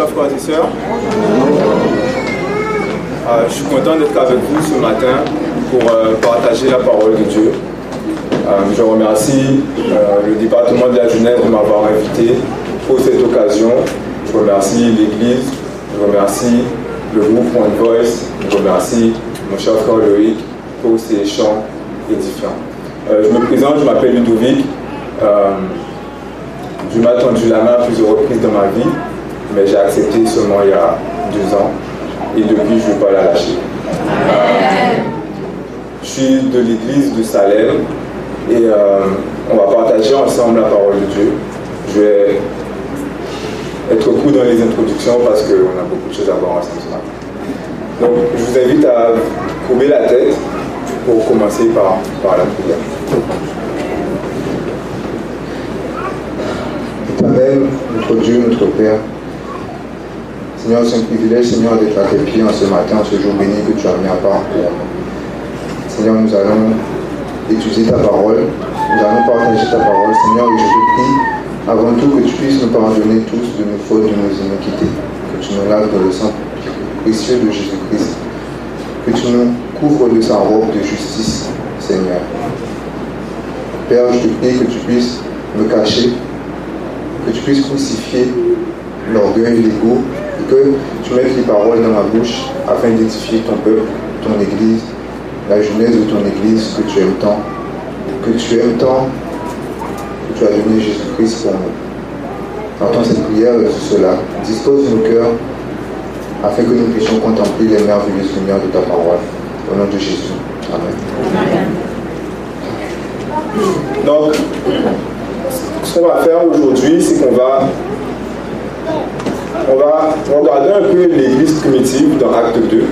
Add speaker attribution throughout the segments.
Speaker 1: chers frères et sœurs. Euh, je suis content d'être avec vous ce matin pour euh, partager la parole de Dieu. Euh, je remercie le département de la jeunesse de m'avoir invité pour cette occasion. Je remercie l'Église, je remercie le groupe Point Voice, je remercie mon cher frère Loïc pour ces chants édifiants. je me présente, je m'appelle Ludovic. je m'ai tendu la main à plusieurs reprises dans ma vie, mais j'ai accepté seulement il y a deux ans et depuis je ne vais pas la lâcher. je suis de l'église de Salem et euh, on va partager ensemble la parole de Dieu. Je vais être court dans les introductions parce qu'on a beaucoup de choses à voir ensemble ce. Donc je vous invite à courber la tête pour commencer par, par la prière.
Speaker 2: Éternel, notre Dieu, notre Père, Seigneur, c'est un privilège, Seigneur, d'être à tes pieds en ce matin, en ce jour béni que tu as mis à part pour. Seigneur, nous allons étudier ta parole, nous allons partager ta parole, Seigneur, et je te prie avant tout que tu puisses nous pardonner tous de nos fautes, de nos iniquités, que tu nous laves dans le sang précieux de Jésus-Christ, que tu nous couvres de sa robe de justice, Seigneur. Père, je te prie que tu puisses me cacher, que tu puisses crucifier l'orgueil, l'ego, que tu mettes les paroles dans ma bouche afin d'édifier ton peuple, ton Église, la jeunesse de ton Église que tu aimes tant, que tu aimes tant, que tu as donné Jésus-Christ pour nous. Entends cette prière de cela, dispose nos cœurs afin que nous puissions contempler les merveilleuses lumières de ta parole. Au nom de Jésus. Amen.
Speaker 1: Donc, ce qu'on va faire aujourd'hui, c'est qu'on va on va regarder un peu l'église primitive dans Acte 2.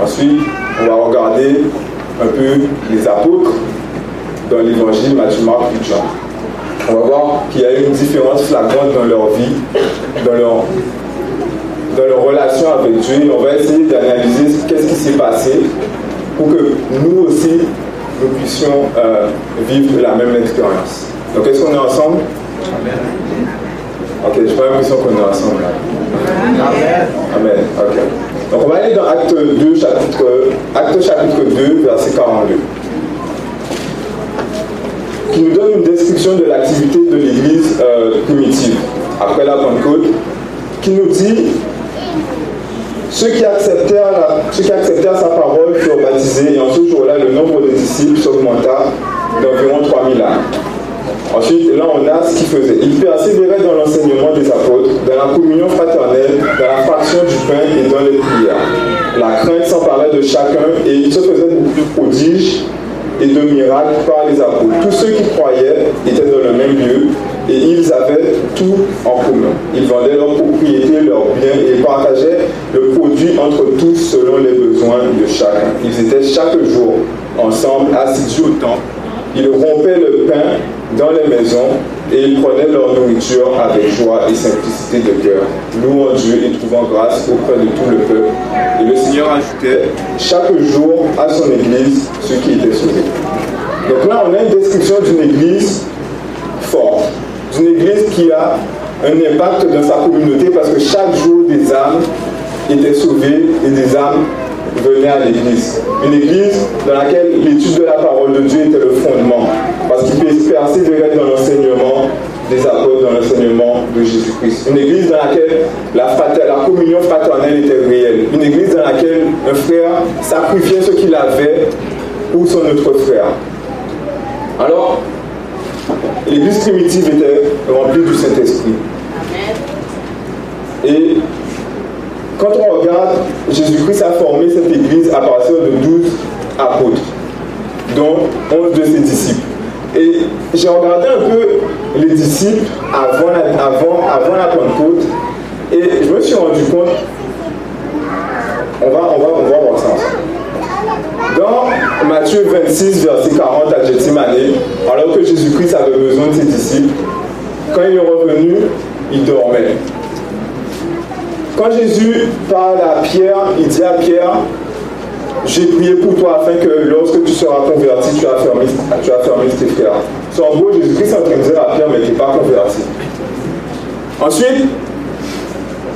Speaker 1: Ensuite, on va regarder un peu les apôtres dans l'évangile Matthieu, Marc et Jean. On va voir qu'il y a une différence flagrante dans leur vie, dans leur, dans leur relation avec Dieu. On va essayer d'analyser qu'est-ce qui s'est passé pour que nous aussi, nous puissions euh, vivre la même expérience. Donc, est-ce qu'on est ensemble? Ok, j'ai pas l'impression qu'on est ensemble. Amen. Ok. Donc on va aller dans Acte 2, chapitre, Acte chapitre 2, verset 42. Qui nous donne une description de l'activité de l'Église euh, primitive après la Pentecôte, qui nous dit ceux qui, acceptèrent ceux qui acceptèrent sa parole furent baptisés et en ce jour-là, le nombre de disciples s'augmenta d'environ 3000 âmes. Ensuite, là, on a ce qu'il faisait. Il persévérait dans il se faisait de prodiges et de miracles par les apôtres. Tous ceux qui croyaient étaient dans le même lieu et ils avaient tout en commun. Ils vendaient leurs propriétés, leurs biens et partageaient le produit entre tous selon les besoins de chacun. Ils étaient chaque jour ensemble, assidus au temple. Ils rompaient le pain dans les maisons et ils prenaient leur nourriture avec joie et simplicité de cœur, louant Dieu et trouvant grâce auprès de tout le peuple. Et le Seigneur ajoutait chaque jour à son Église ceux qui étaient sauvés. Donc là, on a une description d'une Église forte, d'une Église qui a un impact dans sa communauté parce que chaque jour des âmes étaient sauvées et des âmes venaient à l'église. Une église dans laquelle l'étude de la parole de Dieu était le fondement. Parce qu'il persévérer dans l'enseignement des apôtres, dans l'enseignement de Jésus-Christ. Une église dans laquelle la, la communion fraternelle était réelle. Une église dans laquelle un frère sacrifiait ce qu'il avait pour son autre frère. Alors, l'église primitive était remplie du Saint-Esprit. Et quand on regarde, Jésus-Christ a formé cette église à partir de 12 apôtres, dont 11 de ses disciples. Et j'ai regardé un peu les disciples avant la, avant, avant la Pentecôte et je me suis rendu compte, on va, on va, on voir Dans Matthieu 26, verset 40 à Gethsemane, alors que Jésus-Christ avait besoin de ses disciples, quand il est revenu, il dormait. Quand Jésus parle à Pierre, il dit à Pierre, j'ai prié pour toi afin que lorsque tu seras converti, tu fermé, tu fermé tes frères. C'est en gros, Jésus-Christ en train de dire à Pierre, mais tu n'es pas converti. Ensuite,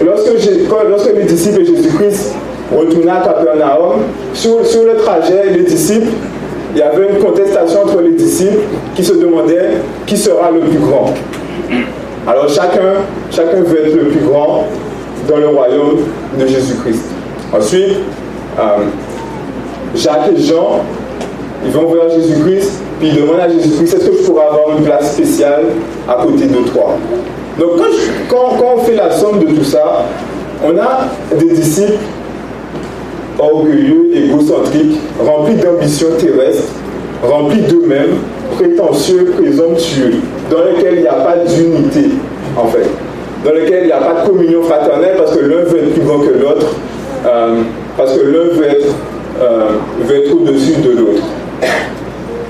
Speaker 1: lorsque, les disciples de Jésus-Christ retournaient à Capernaum, sur, sur le trajet, les disciples, il y avait une contestation entre les disciples qui se demandaient qui sera le plus grand. Alors chacun, chacun veut être le plus grand dans le royaume de Jésus-Christ. Ensuite, euh, Jacques et Jean, ils vont voir Jésus-Christ, puis ils demandent à Jésus-Christ, est-ce que je pourrais avoir une place spéciale à côté de toi? Donc quand, quand, on fait la somme de tout ça, on a des disciples orgueilleux, égocentriques, remplis d'ambitions terrestres, remplis d'eux-mêmes, prétentieux, présomptueux, dans lesquels il n'y a pas d'unité, en fait, dans lesquels il n'y a pas de communion fraternelle parce que l'un veut être plus grand que l'autre, euh, parce que l'un veut être, euh, être au-dessus de l'autre.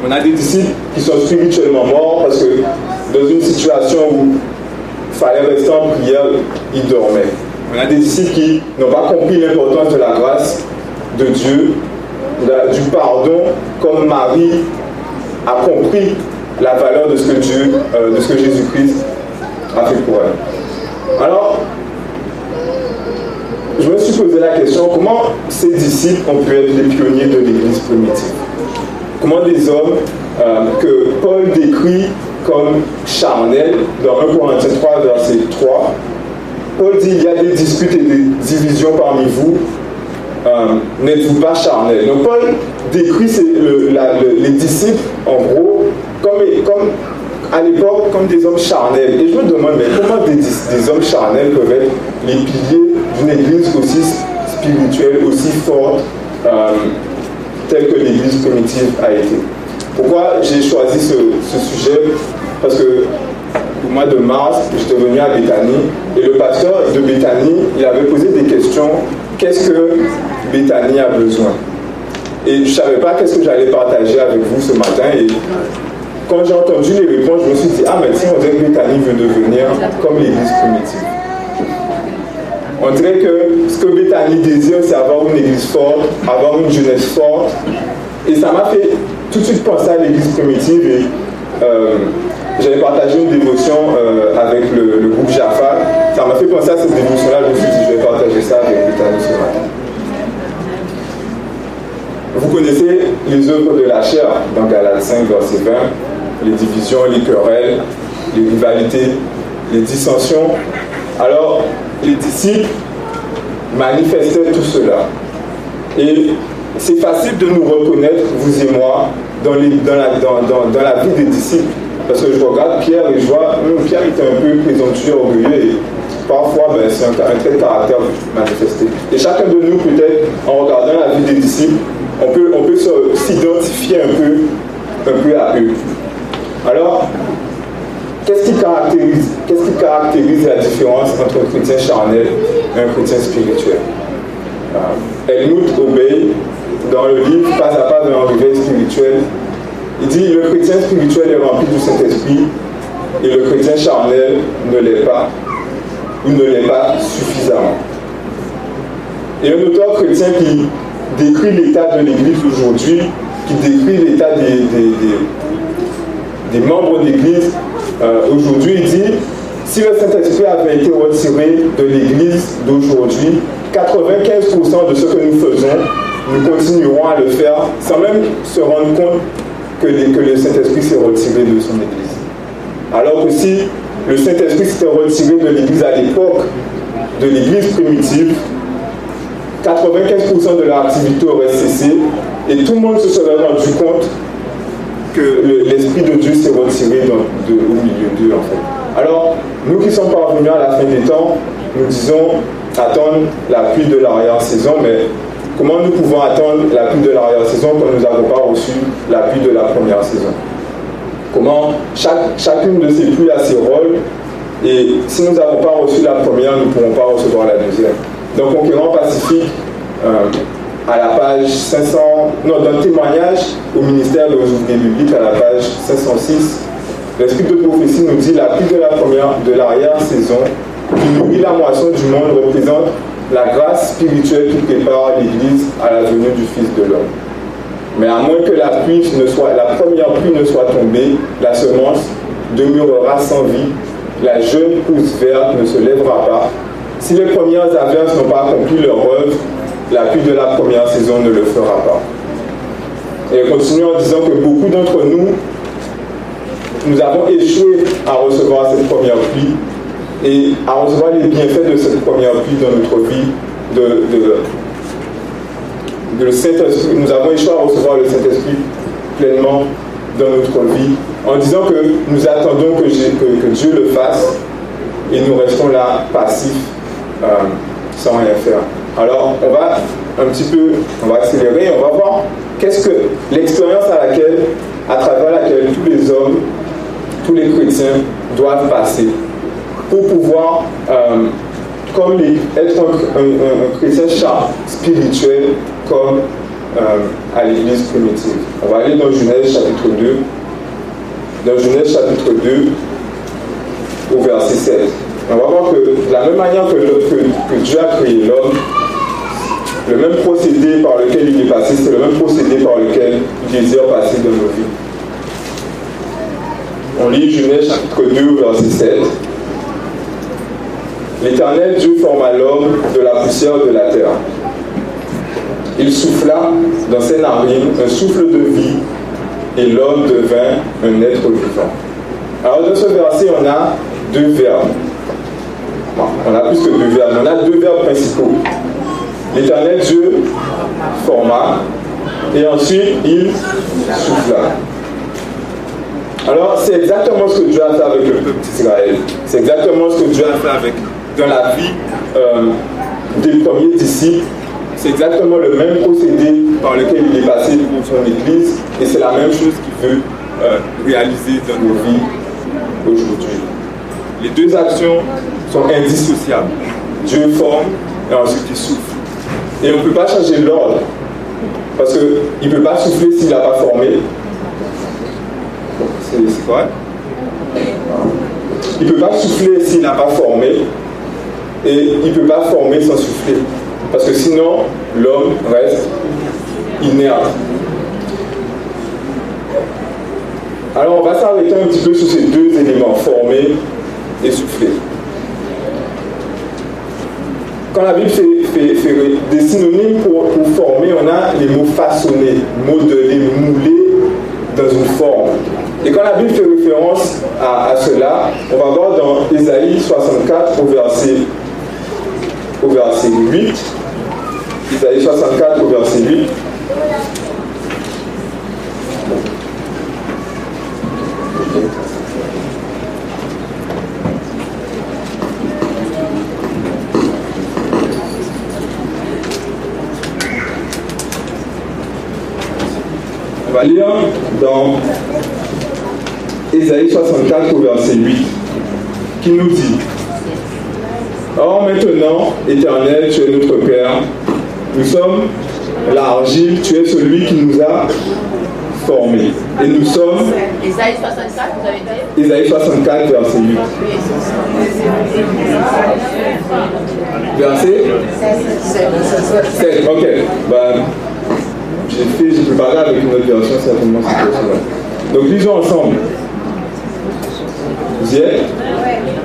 Speaker 1: On a des disciples qui sont spirituellement morts parce que dans une situation où il fallait rester en prière, ils dormaient. On a des disciples qui n'ont pas compris l'importance de la grâce de Dieu, du pardon, comme Marie a compris la valeur de ce que Dieu, euh, de ce que Jésus-Christ a fait pour elle. Alors, je me suis posé la question, comment ces disciples ont pu être les pionniers de l'Église primitive? Comment des hommes euh, que Paul décrit comme charnels dans 1 Corinthiens 3, verset 3, Paul dit, il y a des disputes et des divisions parmi vous, euh, n'êtes-vous pas charnel Donc Paul décrit les disciples, en gros, comme à l'époque, comme des hommes charnels. Et je me demande, mais comment des, hommes charnels peuvent être les piliers d'une église aussi spirituelle, aussi forte, euh, telle que l'église primitive a été? Pourquoi j'ai choisi ce, ce sujet? Parce que au mois de mars, j'étais venu à Béthanie et le pasteur de Béthanie, il avait posé des questions. Qu'est-ce que Béthanie a besoin? Et je ne savais pas qu'est-ce que j'allais partager avec vous ce matin. Et quand j'ai entendu les réponses, je me suis dit, ah mais si on dirait que Béthanie veut devenir comme l'église primitive. On dirait que ce que Béthanie désire, c'est avoir une église forte, avoir une jeunesse forte. Et ça m'a fait tout de suite penser à l'église primitive. Et, euh, j'avais partagé une dévotion euh, avec le, groupe Jaffa. Ça m'a fait penser à cette dévotion-là. Je me suis dit, je vais partager ça avec Béthanie ce matin. Vous connaissez les œuvres de la chair dans Galates 5, verset 20, les divisions, les querelles, les rivalités, les dissensions. Alors, les disciples manifestaient tout cela. Et c'est facile de nous reconnaître, vous et moi, dans, la vie des disciples. Parce que je regarde Pierre et je vois, même Pierre était un peu présomptueux, orgueilleux et parfois ben, c'est un, trait de caractère manifesté. Et chacun de nous, peut-être, en regardant la vie des disciples, on peut, s'identifier un un peu à eux. Alors, qu'est-ce qui caractérise, qu'est-ce qui caractérise la différence entre un chrétien charnel et un chrétien spirituel? Euh, Helmut obéit dans le livre Pas à pas de l'enriveil spirituel, il dit le chrétien spirituel est rempli du Saint-Esprit et le chrétien charnel ne l'est pas. Ou ne l'est pas suffisamment. Et un auteur chrétien qui décrit l'état de l'Église aujourd'hui, qui décrit l'état des, membres d'Église euh, aujourd'hui, il dit si le Saint-Esprit avait été retiré de l'Église d'aujourd'hui, 95% de ce que nous faisons, nous continuerons à le faire sans même se rendre compte que, le Saint-Esprit s'est retiré de son Église. Alors que si le Saint-Esprit s'était retiré de l'Église à l'époque de l'Église primitive, 95% de leur activité aurait cessé et tout le monde se serait rendu compte que l'Esprit de Dieu s'est retiré au milieu d'eux en fait. Alors, nous qui sommes parvenus à la fin des temps, nous disons attendre la pluie de l'arrière-saison, mais Comment nous pouvons attendre la pluie de l'arrière-saison quand nous n'avons pas reçu la pluie de la première saison? Comment chaque, chacune de ces pluies a ses rôles et si nous n'avons pas reçu la première, nous ne pourrons pas recevoir la deuxième. Donc, Conquérant Pacifique, euh, à la page 500, non, dans le témoignage au ministère de l'Ouvrier biblique, à la page 506, l'Esprit de prophétie nous dit la pluie de la première, de l'arrière-saison, qui nourrit la moisson du monde, représente la grâce spirituelle qui prépare l'Église à la venue du Fils de l'homme. Mais à moins que la, pluie ne soit, la première pluie ne soit tombée, la semence demeurera sans vie, la jeune pousse verte ne se lèvera pas, Si les premières averses n'ont pas accompli leur œuvre, la pluie de la première saison ne le fera pas. Et continue en disant que beaucoup d'entre nous, nous avons échoué à recevoir cette première pluie et à recevoir les bienfaits de cette première pluie dans notre vie de, de. Nous avons échoué à recevoir le Saint-Esprit pleinement dans notre vie en disant que nous attendons que, que, que Dieu le fasse et nous restons là passifs euh, sans rien faire. Alors, on va un petit peu, on va accélérer, on va voir qu'est-ce que l'expérience à laquelle, à travers laquelle tous les hommes, tous les chrétiens doivent passer pour pouvoir, euh, comme être un, chrétien spirituel comme euh, à l'église primitive. On va aller dans Genèse chapitre 2. Dans Genèse chapitre 2, au verset 7. On va voir que de la même manière que, que, Dieu a créé l'homme, le même procédé par lequel il est passé, c'est le même procédé par lequel il désire passer dans nos vies. On lit Genèse chapitre 2, verset 7. L'Éternel Dieu forma l'homme de la poussière de la terre. Il souffla dans ses narines un souffle de vie et l'homme devint un être vivant. Alors dans ce verset, on a deux verbes on a plus que deux verbes, on a deux verbes principaux. L'éternel Dieu forma et ensuite il souffla. Alors, c'est exactement ce que Dieu a fait avec le peuple d'Israël. C'est exactement ce que Dieu a fait avec, dans la vie euh, des premiers disciples. C'est exactement le même procédé par lequel il est passé pour son Église et c'est la même chose qu'il veut euh, réaliser dans nos vies aujourd'hui. Les deux actions sont indissociables. Dieu forme et ensuite il souffle. Et on ne peut pas changer l'ordre. Parce qu'il ne peut pas souffler s'il n'a pas formé. C'est correct Il ne peut pas souffler s'il n'a pas formé. Et il ne peut pas former sans souffler. Parce que sinon, l'homme reste inerte. Alors on va s'arrêter un petit peu sur ces deux éléments, former et souffler. Quand la Bible fait, des synonymes pour, former, on a les mots façonnés, modeler, mouler dans une forme. Et quand la Bible fait référence à, cela, on va voir dans Ésaïe 64 au verset, au verset 8. Ésaïe 64 au verset 8. On va lire dans Ésaïe 64 au verset 8, qui nous dit Or maintenant, éternel, tu es notre Père, nous sommes l'argile, tu es celui qui nous a formés. Et nous sommes.
Speaker 3: Ésaïe 64, vous avez dit?
Speaker 1: Ésaïe 64, verset 8. Verset? 7. Ok. Ben, j'ai fait, j'ai préparé avec une autre version, certainement c'est possible. Donc lisons ensemble. Vous y êtes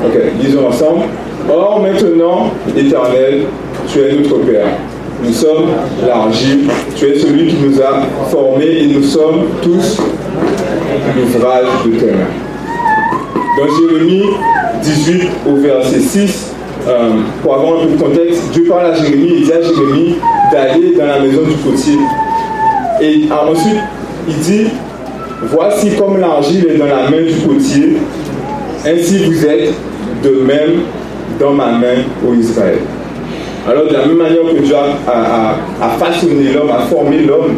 Speaker 1: Ok, lisons ensemble. Or maintenant, éternel, tu es notre Père. Nous sommes l'argile, tu es celui qui nous a formés et nous sommes tous l'ouvrage de tes mains. Dans Jérémie 18 au verset 6, euh, pour avoir un peu de contexte, Dieu parle à Jérémie et dit à Jérémie d'aller dans la maison du potier et ensuite, il dit, voici comme l'argile est dans la main du potier, ainsi vous êtes de même dans ma main, au Israël. Alors de la même manière que Dieu a, façonné l'homme, a formé l'homme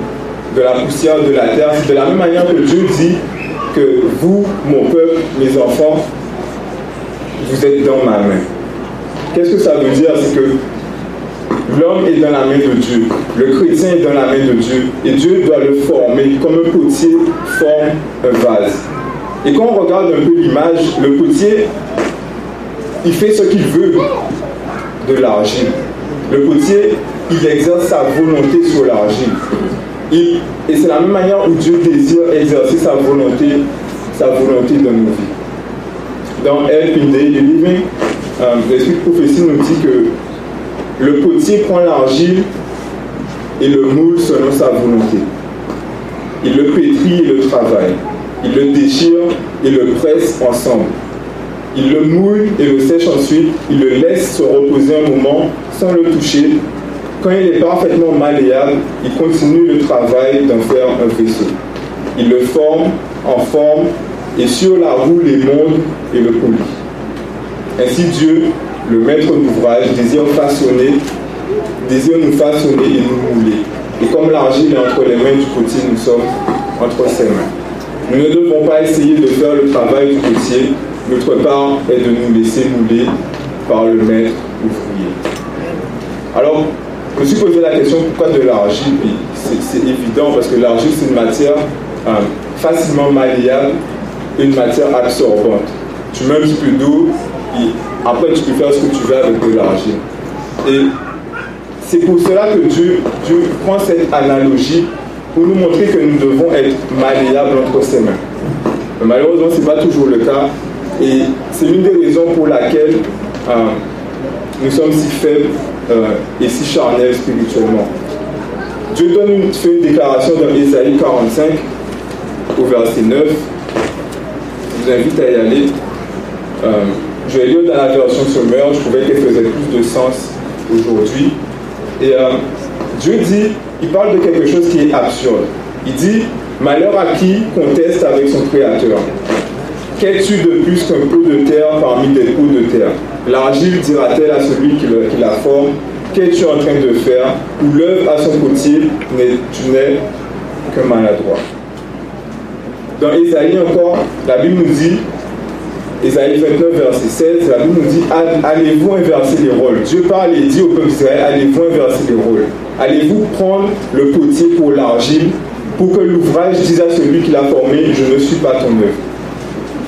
Speaker 1: de la poussière de la terre, c'est de la même manière que Dieu dit que vous, mon peuple, mes enfants, vous êtes dans ma main. Qu'est-ce que ça veut dire? C'est que L'homme est dans la main de Dieu. Le chrétien est dans la main de Dieu. Et Dieu doit le former comme un potier forme un vase. Et quand on regarde un peu l'image, le potier, il fait ce qu'il veut de l'argile. Le potier, il exerce sa volonté sur l'argile. Et c'est la même manière où Dieu désire exercer sa volonté, sa volonté dans nos vies. Dans Help in Living, l'esprit de prophétie nous dit que le potier prend l'argile et le moule selon sa volonté. Il le pétrit et le travaille. Il le déchire et le presse ensemble. Il le mouille et le sèche ensuite. Il le laisse se reposer un moment sans le toucher. Quand il est parfaitement malléable, il continue le travail d'en faire un vaisseau. Il le forme en forme et sur la roue les monte et le polie. Ainsi Dieu, le maître d'ouvrage, désire façonner, désire nous façonner et nous mouler. Et comme l'argile est entre les mains du potier, nous sommes entre ses mains. Nous ne devons pas essayer de faire le travail du potier. Notre part est de nous laisser mouler par le maître ouvrier. Alors, je me suis posé la question pourquoi de l'argile? C'est évident parce que l'argile, c'est une matière euh, facilement malléable, une matière absorbante. Tu mets un petit peu d'eau après tu peux faire ce que tu veux avec de l'argile. Et c'est pour cela que Dieu, Dieu prend cette analogie pour nous montrer que nous devons être malléables entre ses mains. Malheureusement, ce n'est pas toujours le cas. Et c'est l'une des raisons pour laquelle euh, nous sommes si faibles euh, et si charnels spirituellement. Dieu donne une, fait une déclaration dans Ésaïe 45 au verset 9. Je vous invite à y aller. Euh, je vais lire dans la version sommaire, je trouvais qu'elle faisait plus de sens aujourd'hui. Et Dieu dit il parle de quelque chose qui est absurde. Il dit Malheur à qui conteste avec son Créateur Qu'es-tu de plus qu'un pot de terre parmi des pots de terre? L'argile dira-t-elle à celui qui, la forme? Qu'es-tu en train de faire? Ou l'œuvre à son côté, tu n'es qu'un maladroit. Dans Ésaïe encore, la Bible nous dit Ésaïe 29, verset 16, la Bible nous dit Allez-vous inverser les rôles? Dieu parle et dit au peuple d'Israël Allez-vous inverser les rôles? Allez-vous prendre le potier pour l'argile pour que l'ouvrage dise à celui qui l'a formé Je ne suis pas ton œuvre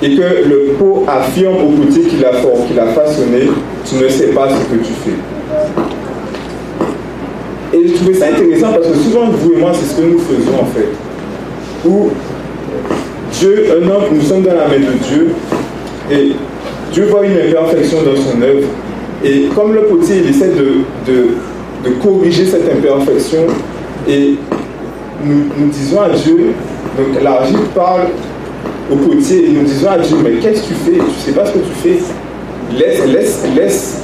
Speaker 1: et que le pot affirme au potier qui l'a façonné, tu ne sais pas ce que tu fais. Et je trouvais ça intéressant parce que souvent, vous et moi, c'est ce que nous faisons en fait. Où Dieu, un homme, nous sommes dans la main de Dieu, et Dieu voit une imperfection dans son œuvre. Et comme le potier, il essaie de, de, corriger cette imperfection, et nous, disons à Dieu, donc l'argile parle au potier, et nous disons à Dieu, mais qu'est-ce que tu fais? Tu ne sais pas ce que tu fais? Laisse, laisse, laisse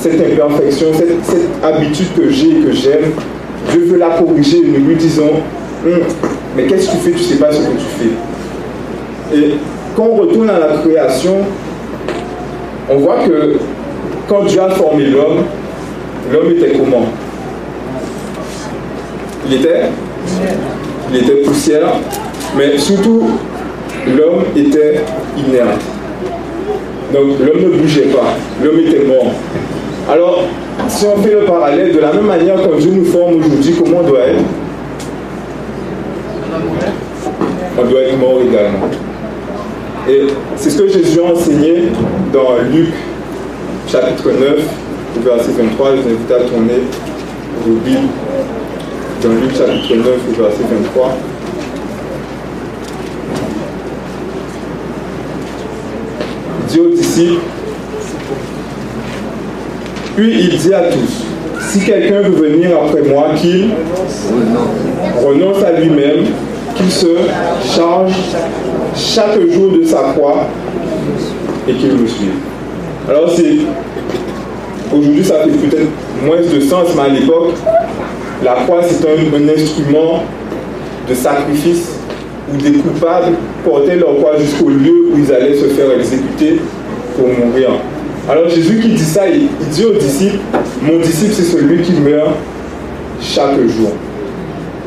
Speaker 1: cette imperfection, cette, habitude que j'ai que j'aime. Dieu veut la corriger, nous lui disons, hum, mais qu'est-ce que tu fais? Tu ne sais pas ce que tu fais. Et quand on retourne à la création, on voit que quand Dieu a formé l'homme, l'homme était comment? Il était? Il était poussière, mais surtout, l'homme était inerte. Donc l'homme ne bougeait pas, l'homme était mort. Alors, si on fait le parallèle, de la même manière quand Dieu nous forme aujourd'hui, comment on doit être? On doit être mort également. Et c'est ce que Jésus a enseigné dans Luc chapitre 9, verset 23. Je vous invite à tourner vos Bibles dans Luc chapitre 9, verset 23. Il dit aux disciples, puis il dit à tous, si quelqu'un veut venir après moi, qu'il renonce à lui-même, qu'il se charge chaque jour de sa croix et qu'il me suive. Alors c'est aujourd'hui ça fait peut-être moins de sens, mais à l'époque, la croix c'est un, instrument de sacrifice où des coupables portaient leur croix jusqu'au lieu où ils allaient se faire exécuter pour mourir. Alors Jésus qui dit ça, il dit aux disciples, mon disciple c'est celui qui meurt chaque jour.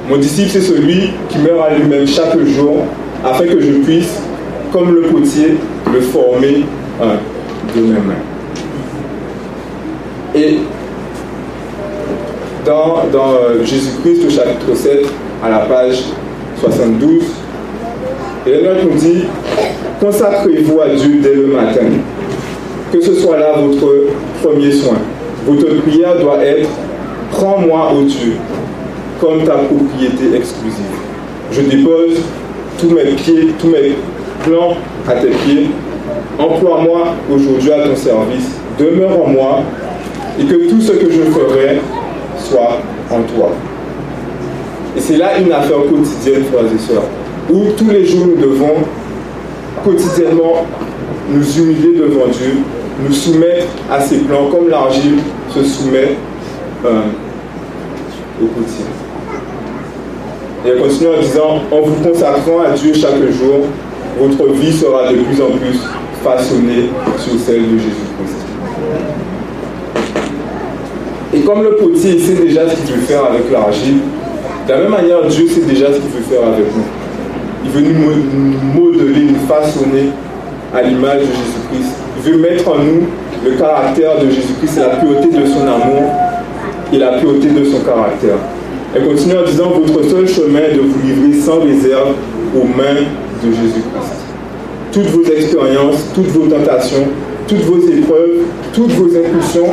Speaker 1: Mon disciple, c'est celui qui meurt à lui-même chaque jour afin que je puisse, comme le potier, le former de mes mains. Et dans, dans euh, Jésus-Christ, au chapitre 7, à la page 72, Note nous dit Consacrez-vous à Dieu dès le matin. Que ce soit là votre premier soin. Votre prière doit être Prends-moi, au Dieu, comme ta propriété exclusive. Je dépose tous mes pieds, tous mes plans à tes pieds. emploie-moi aujourd'hui à ton service, demeure en moi, et que tout ce que je ferai soit en toi. Et c'est là une affaire quotidienne, frères et sœurs, où tous les jours nous devons quotidiennement nous humilier devant Dieu, nous soumettre à ses plans, comme l'argile se soumet euh, au quotidien. Et elle continue en disant, en vous consacrant à Dieu chaque jour, votre vie sera de plus en plus façonnée sur celle de Jésus-Christ. Et comme le potier sait déjà ce qu'il veut faire avec l'argile, de la même manière, Dieu sait déjà ce qu'il veut faire avec nous. Il veut nous modeler, nous façonner à l'image de Jésus-Christ. Il veut mettre en nous le caractère de Jésus-Christ, la pureté de son amour et la pureté de son caractère. Elle continue en disant, votre seul chemin est de vous livrer sans réserve aux mains de Jésus-Christ. Toutes vos expériences, toutes vos tentations, toutes vos épreuves, toutes vos impulsions,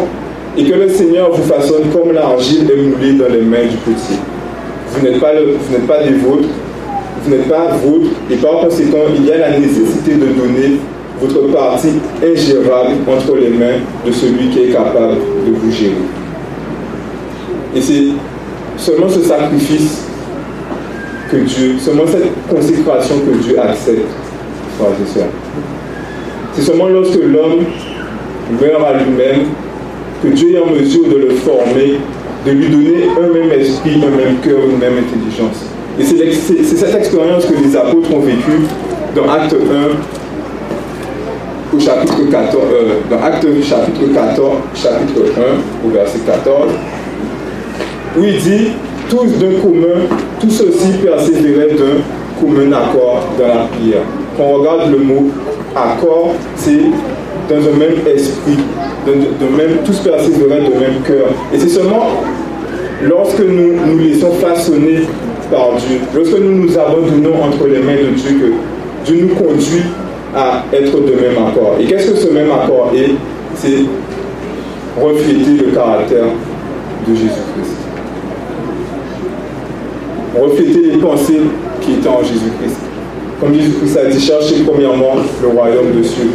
Speaker 1: et que le Seigneur vous façonne comme l'argile est moulée dans les mains du petit. Vous n'êtes pas, pas des vôtres, vous n'êtes pas vôtre, et par conséquent, il y a la nécessité de donner votre partie ingérable entre les mains de celui qui est capable de vous gérer. Et c'est seulement ce sacrifice que Dieu, seulement cette consécration que Dieu accepte, frères et sœurs. C'est seulement lorsque l'homme meurt à lui-même que Dieu est en mesure de le former, de lui donner un même esprit, un même cœur, une même intelligence. Et c'est cette expérience que les apôtres ont vécue dans Acte 1 au chapitre 14, euh, dans Acte chapitre 14, chapitre 1 au verset 14, où il dit tous d'un commun, tous ceci persévéraient d'un commun accord dans la prière. Quand on regarde le mot accord, c'est dans un même esprit, même, tous persévéraient de même cœur. Et c'est seulement lorsque nous nous laissons façonner par Dieu, lorsque nous nous abandonnons entre les mains de Dieu, que Dieu nous conduit à être de même accord. Et qu'est-ce que ce même accord est? C'est refléter le caractère de Jésus-Christ. Refléter les pensées qui étaient en Jésus-Christ. Comme Jésus-Christ a dit, cherchez premièrement le royaume de cieux.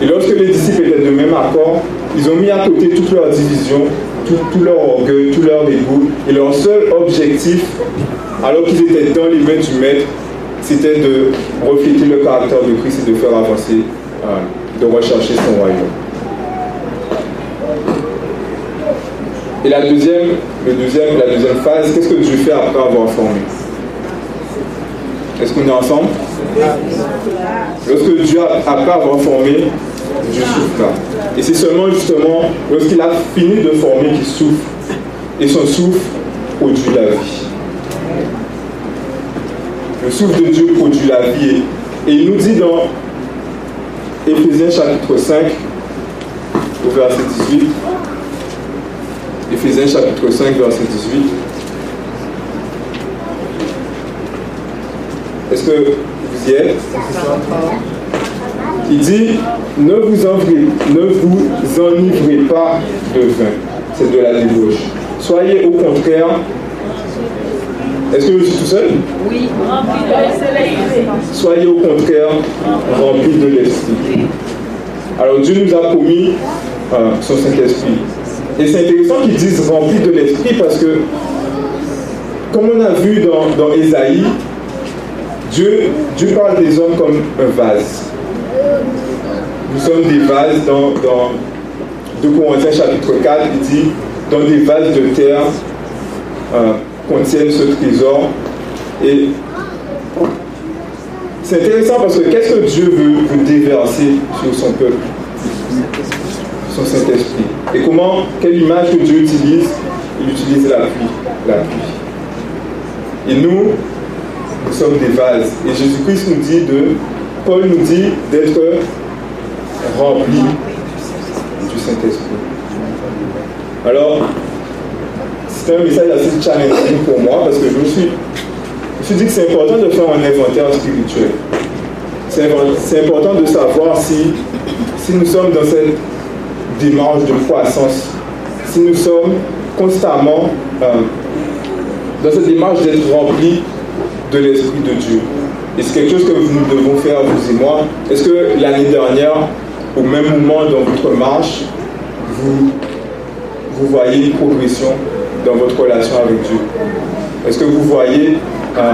Speaker 1: Et lorsque les disciples étaient de même accord, ils ont mis à côté toute leur division, tout, leur orgueil, tout leur égout. Et leur seul objectif, alors qu'ils étaient dans les mains du Maître, c'était de refléter le caractère de Christ et de faire avancer, euh, de rechercher son royaume. Et la deuxième, la deuxième phase, qu'est-ce que Dieu fait après avoir formé? Est-ce qu'on est ensemble? Lorsque Dieu, après avoir formé, Dieu souffle. Et c'est seulement justement lorsqu'il a fini de former qu'il souffle. Et son souffle produit la vie. Le souffle de Dieu produit la vie. Et il nous dit dans Éphésiens chapitre 5, au verset 18, Éphésiens chapitre 5, verset 18, Est-ce que vous y êtes? Il dit ne vous, enivrez, ne vous enivrez pas de vin. C'est de la débauche. Soyez au contraire est-ce que je suis tout seul?
Speaker 3: Oui, rempli de l'esprit.
Speaker 1: Soyez au contraire remplis de l'esprit. Alors Dieu nous a promis euh, son Saint-Esprit. Et c'est intéressant qu'ils disent rempli de l'esprit parce que, comme on a vu dans, dans Ésaïe, Dieu, Dieu parle des hommes comme un vase. Nous sommes des vases dans, dans 2 Corinthiens chapitre 4, il dit dans des vases de terre. Euh, contiennent ce trésor. Et c'est intéressant parce que qu'est-ce que Dieu veut, vous déverser sur son peuple Son Saint-Esprit? Et comment, quelle image que Dieu utilise? Il utilise la pluie. La pluie. Et nous, nous sommes des vases. Et Jésus-Christ nous dit de, Paul nous dit d'être rempli du Saint-Esprit. Alors, c'est un message assez challenging pour moi parce que je me suis, je dit que c'est important de faire un inventaire spirituel. C'est important de savoir si, si nous sommes dans cette démarche de croissance, si nous sommes constamment euh, dans cette démarche d'être remplis de l'Esprit de Dieu. Et c'est quelque chose que nous devons faire, vous et moi. Est-ce que l'année dernière, au même moment dans votre marche, vous, vous voyez une progression dans votre relation avec Dieu? Est-ce que vous voyez euh,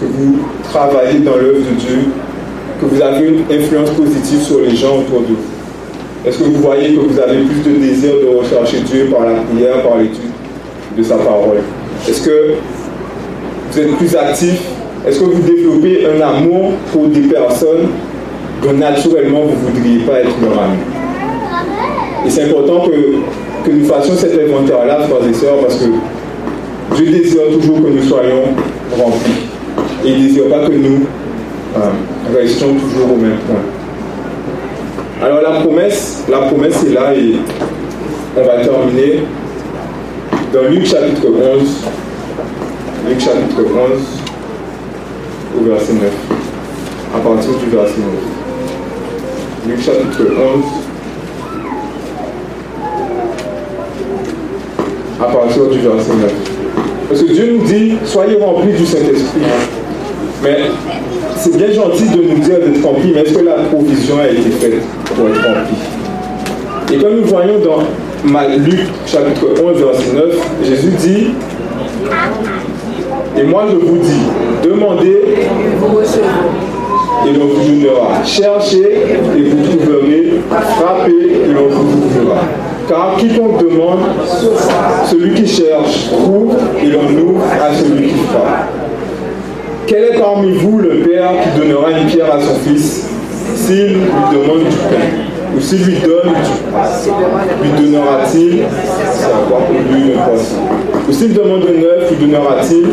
Speaker 1: que vous travaillez dans l'œuvre de Dieu, que vous avez une influence positive sur les gens autour de vous? Est-ce que vous voyez que vous avez plus de désir de rechercher Dieu par la prière, par l'étude de sa parole? Est-ce que vous êtes plus actif? Est-ce que vous développez un amour pour des personnes dont naturellement vous ne voudriez pas être leur ami? Et c'est important que, que nous fassions cet inventaire-là, frères et sœurs, parce que Dieu désire toujours que nous soyons remplis. Et il ne désire pas que nous euh, restions toujours au même point. Alors la promesse, la promesse est là et on va terminer dans Luc chapitre 11, Luc chapitre 11 au verset 9, à partir du verset 9. Luc chapitre 11 à partir du verset 9. Parce que Dieu nous dit, soyez remplis du Saint-Esprit. Mais c'est bien gentil de nous dire d'être remplis, mais est-ce que la provision a été faite pour être rempli Et comme nous voyons dans Luc chapitre 11, verset 9, Jésus dit, et moi je vous dis, demandez et l'on vous donnera. Cherchez et vous trouverez. Frappez et l'on vous ouvrira. Car quiconque demande, celui qui cherche trouve et l'on ouvre à celui qui frappe. Quel est parmi vous le père qui donnera une pierre à son fils s'il lui demande du pain ou s'il lui donne lui donnera-t-il lui un poisson? Ou s'il demande un œuf, lui donnera-t-il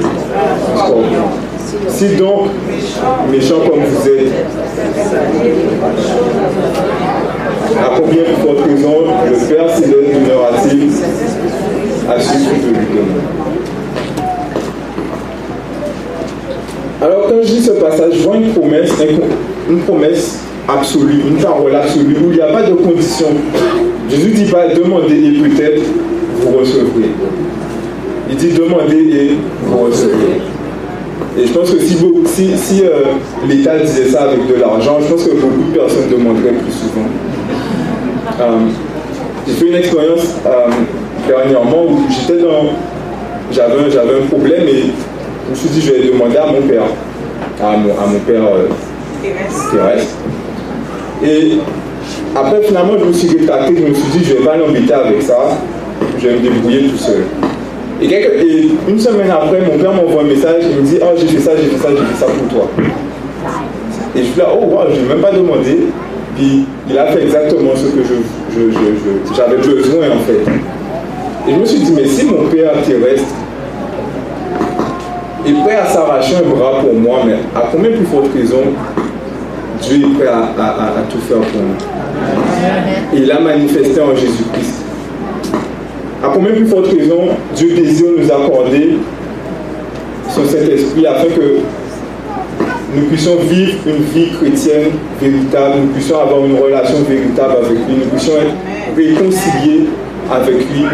Speaker 1: Si donc, méchant comme vous êtes, à combien de raison le Père Céleste donnera-t-il à ceux qui lui donne Alors quand je dis ce passage, je vois une promesse, une promesse absolue, une parole absolue, où il n'y a pas de condition. Jésus dit pas demandez et peut-être vous recevrez. Il dit demandez et vous recevrez. Et je pense que si euh, l'État disait ça avec de l'argent, je pense que beaucoup de personnes demanderaient plus souvent. Euh, j'ai fait une expérience euh, dernièrement où j'étais dans. J'avais, un problème et je me suis dit je vais demander à mon père, à mon, à mon père terrestre. Et après, finalement, je me suis rétracté, je me suis dit, je ne vais pas l'embêter avec ça, je vais me débrouiller tout seul. Et, une semaine après, mon père m'envoie un message, il me dit, oh, j'ai fait ça, j'ai fait ça, j'ai fait ça pour toi. Et je suis là, oh, wow, je n'ai même pas demandé. Puis il a fait exactement ce que j'avais je, besoin, en fait. Et je me suis dit, mais si mon père terrestre est prêt à s'arracher un bras pour moi, mais à combien plus forte raison Dieu est prêt à, tout faire pour nous. il a manifesté en Jésus-Christ. À combien plus forte raison Dieu désire nous accorder son Saint-Esprit afin que nous puissions vivre une vie chrétienne véritable, nous puissions avoir une relation véritable avec lui, nous puissions être réconciliés avec lui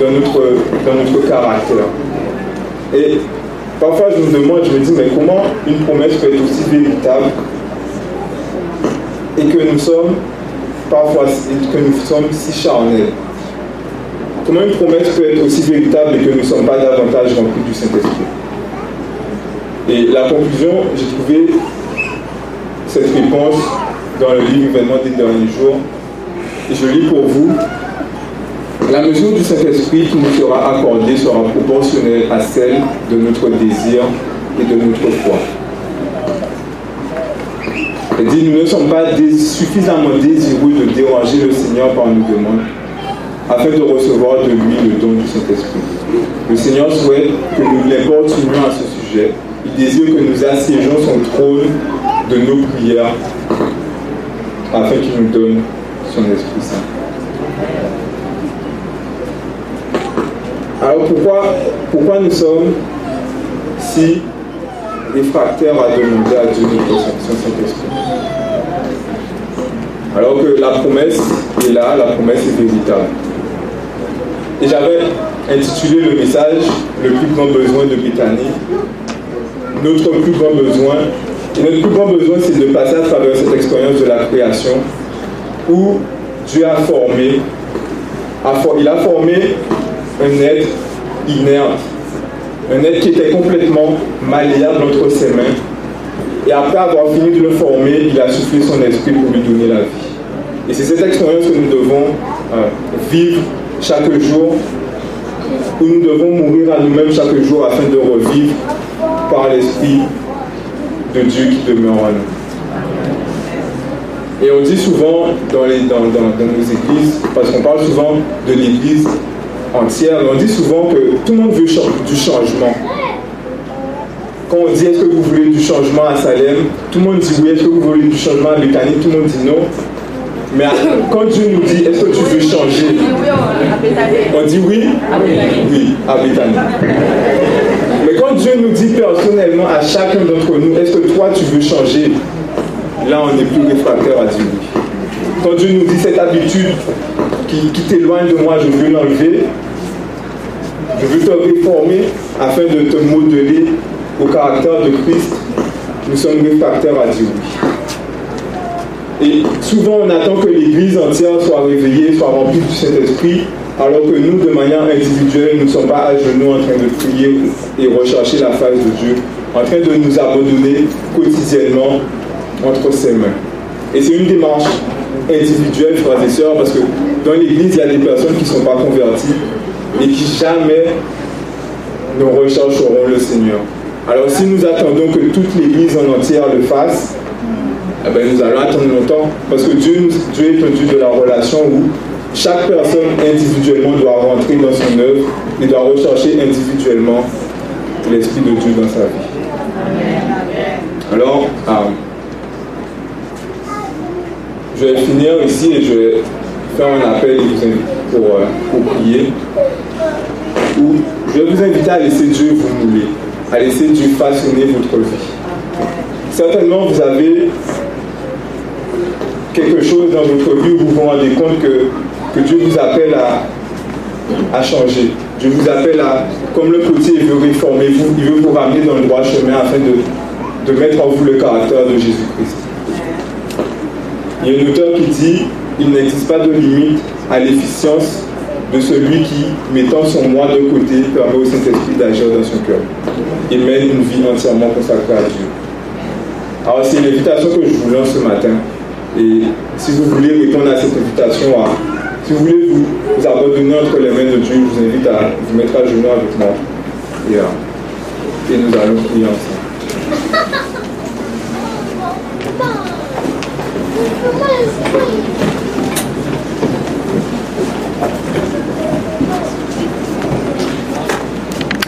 Speaker 1: dans notre, dans notre caractère. Et parfois je me demande, je me dis, mais comment une promesse peut être aussi véritable et que nous sommes parfois que nous sommes si charnels? Comment une promesse peut être aussi véritable et que nous ne sommes pas davantage remplis du Saint-Esprit? Et la conclusion, j'ai trouvé cette réponse dans le livre Événements des derniers jours. Et je lis pour vous. La mesure du Saint-Esprit qui nous sera accordée sera proportionnelle à celle de notre désir et de notre foi. Il dit, nous ne sommes pas suffisamment désireux de déranger le Seigneur par nos demandes, afin de recevoir de lui le don du Saint-Esprit. Le Seigneur souhaite que nous l'importunions à ce sujet. Il désire que nous assiégeons son trône de nos prières, afin qu'il nous donne son Esprit Saint. Alors pourquoi, pourquoi nous sommes si réfractaires à demander à Dieu notre Saint-Esprit? Alors que la promesse est là, la promesse est véritable. Et j'avais intitulé le message Le plus grand besoin de Bethany. Notre plus grand besoin notre plus grand besoin, c'est de passer à travers cette expérience de la création où Dieu a formé, il a formé un être inerte, un être qui était complètement malléable entre ses mains. Et après avoir fini de le former, il a soufflé son esprit pour lui donner la vie. Et c'est cette expérience que nous devons euh, vivre chaque jour, où nous devons mourir à nous-mêmes chaque jour afin de revivre par l'esprit de Dieu qui demeure en nous. Et on dit souvent dans, les, dans, dans, dans nos églises, parce qu'on parle souvent de l'église entière, on dit souvent que tout le monde veut du changement. Quand on dit est-ce que vous voulez du changement à Salem, tout le monde dit oui, est-ce que vous voulez du changement à Béthanie, tout le monde dit non. Mais quand Dieu nous dit est-ce que tu veux changer, on dit oui, oui, à Béthanie. Mais quand Dieu nous dit personnellement à chacun d'entre nous, est-ce que toi tu veux changer? Là, on n'est plus réfractaire à Dieu. Quand Dieu nous dit cette habitude qui, t'éloigne de moi, je veux l'enlever, je veux te réformer afin de te modeler au caractère de Christ, nous sommes réfractaires à Dieu. Et souvent, on attend que l'Église entière soit réveillée, soit remplie du Saint-Esprit, alors que nous, de manière individuelle, nous ne sommes pas à genoux en train de prier et rechercher la face de Dieu, en train de nous abandonner quotidiennement entre ses mains. Et c'est une démarche individuelle, frères et sœurs, parce que dans l'Église, il y a des personnes qui ne sont pas converties et qui jamais ne rechercheront le Seigneur. Alors si nous attendons que toute l'Église en entière le fasse, eh ben, nous allons attendre longtemps. Parce que Dieu, Dieu est un Dieu de la relation où chaque personne individuellement doit rentrer dans son œuvre et doit rechercher individuellement l'Esprit de Dieu dans sa vie. Alors, euh, je vais finir ici et je vais faire un appel pour, euh, pour prier. Où je vais vous inviter à laisser Dieu vous mouler, à laisser Dieu façonner votre vie. Certainement, vous avez quelque chose dans votre vie où vous vous rendez compte que, que Dieu vous appelle à, à changer. Dieu vous appelle à, comme le potier veut réformer vous, il veut vous ramener dans le droit chemin afin de, de mettre en vous le caractère de Jésus-Christ. Il y a un auteur qui dit il n'existe pas de limite à l'efficience de celui qui, mettant son moi de côté, permet au Saint-Esprit d'agir dans son cœur. Il mène une vie entièrement consacrée à Dieu. Alors c'est l'invitation que je vous lance ce matin. Et si vous voulez répondre à cette invitation, si vous voulez vous, abandonner entre les mains de Dieu, je vous invite à vous mettre à genoux avec moi. Et, et nous allons prier ensemble. Come on.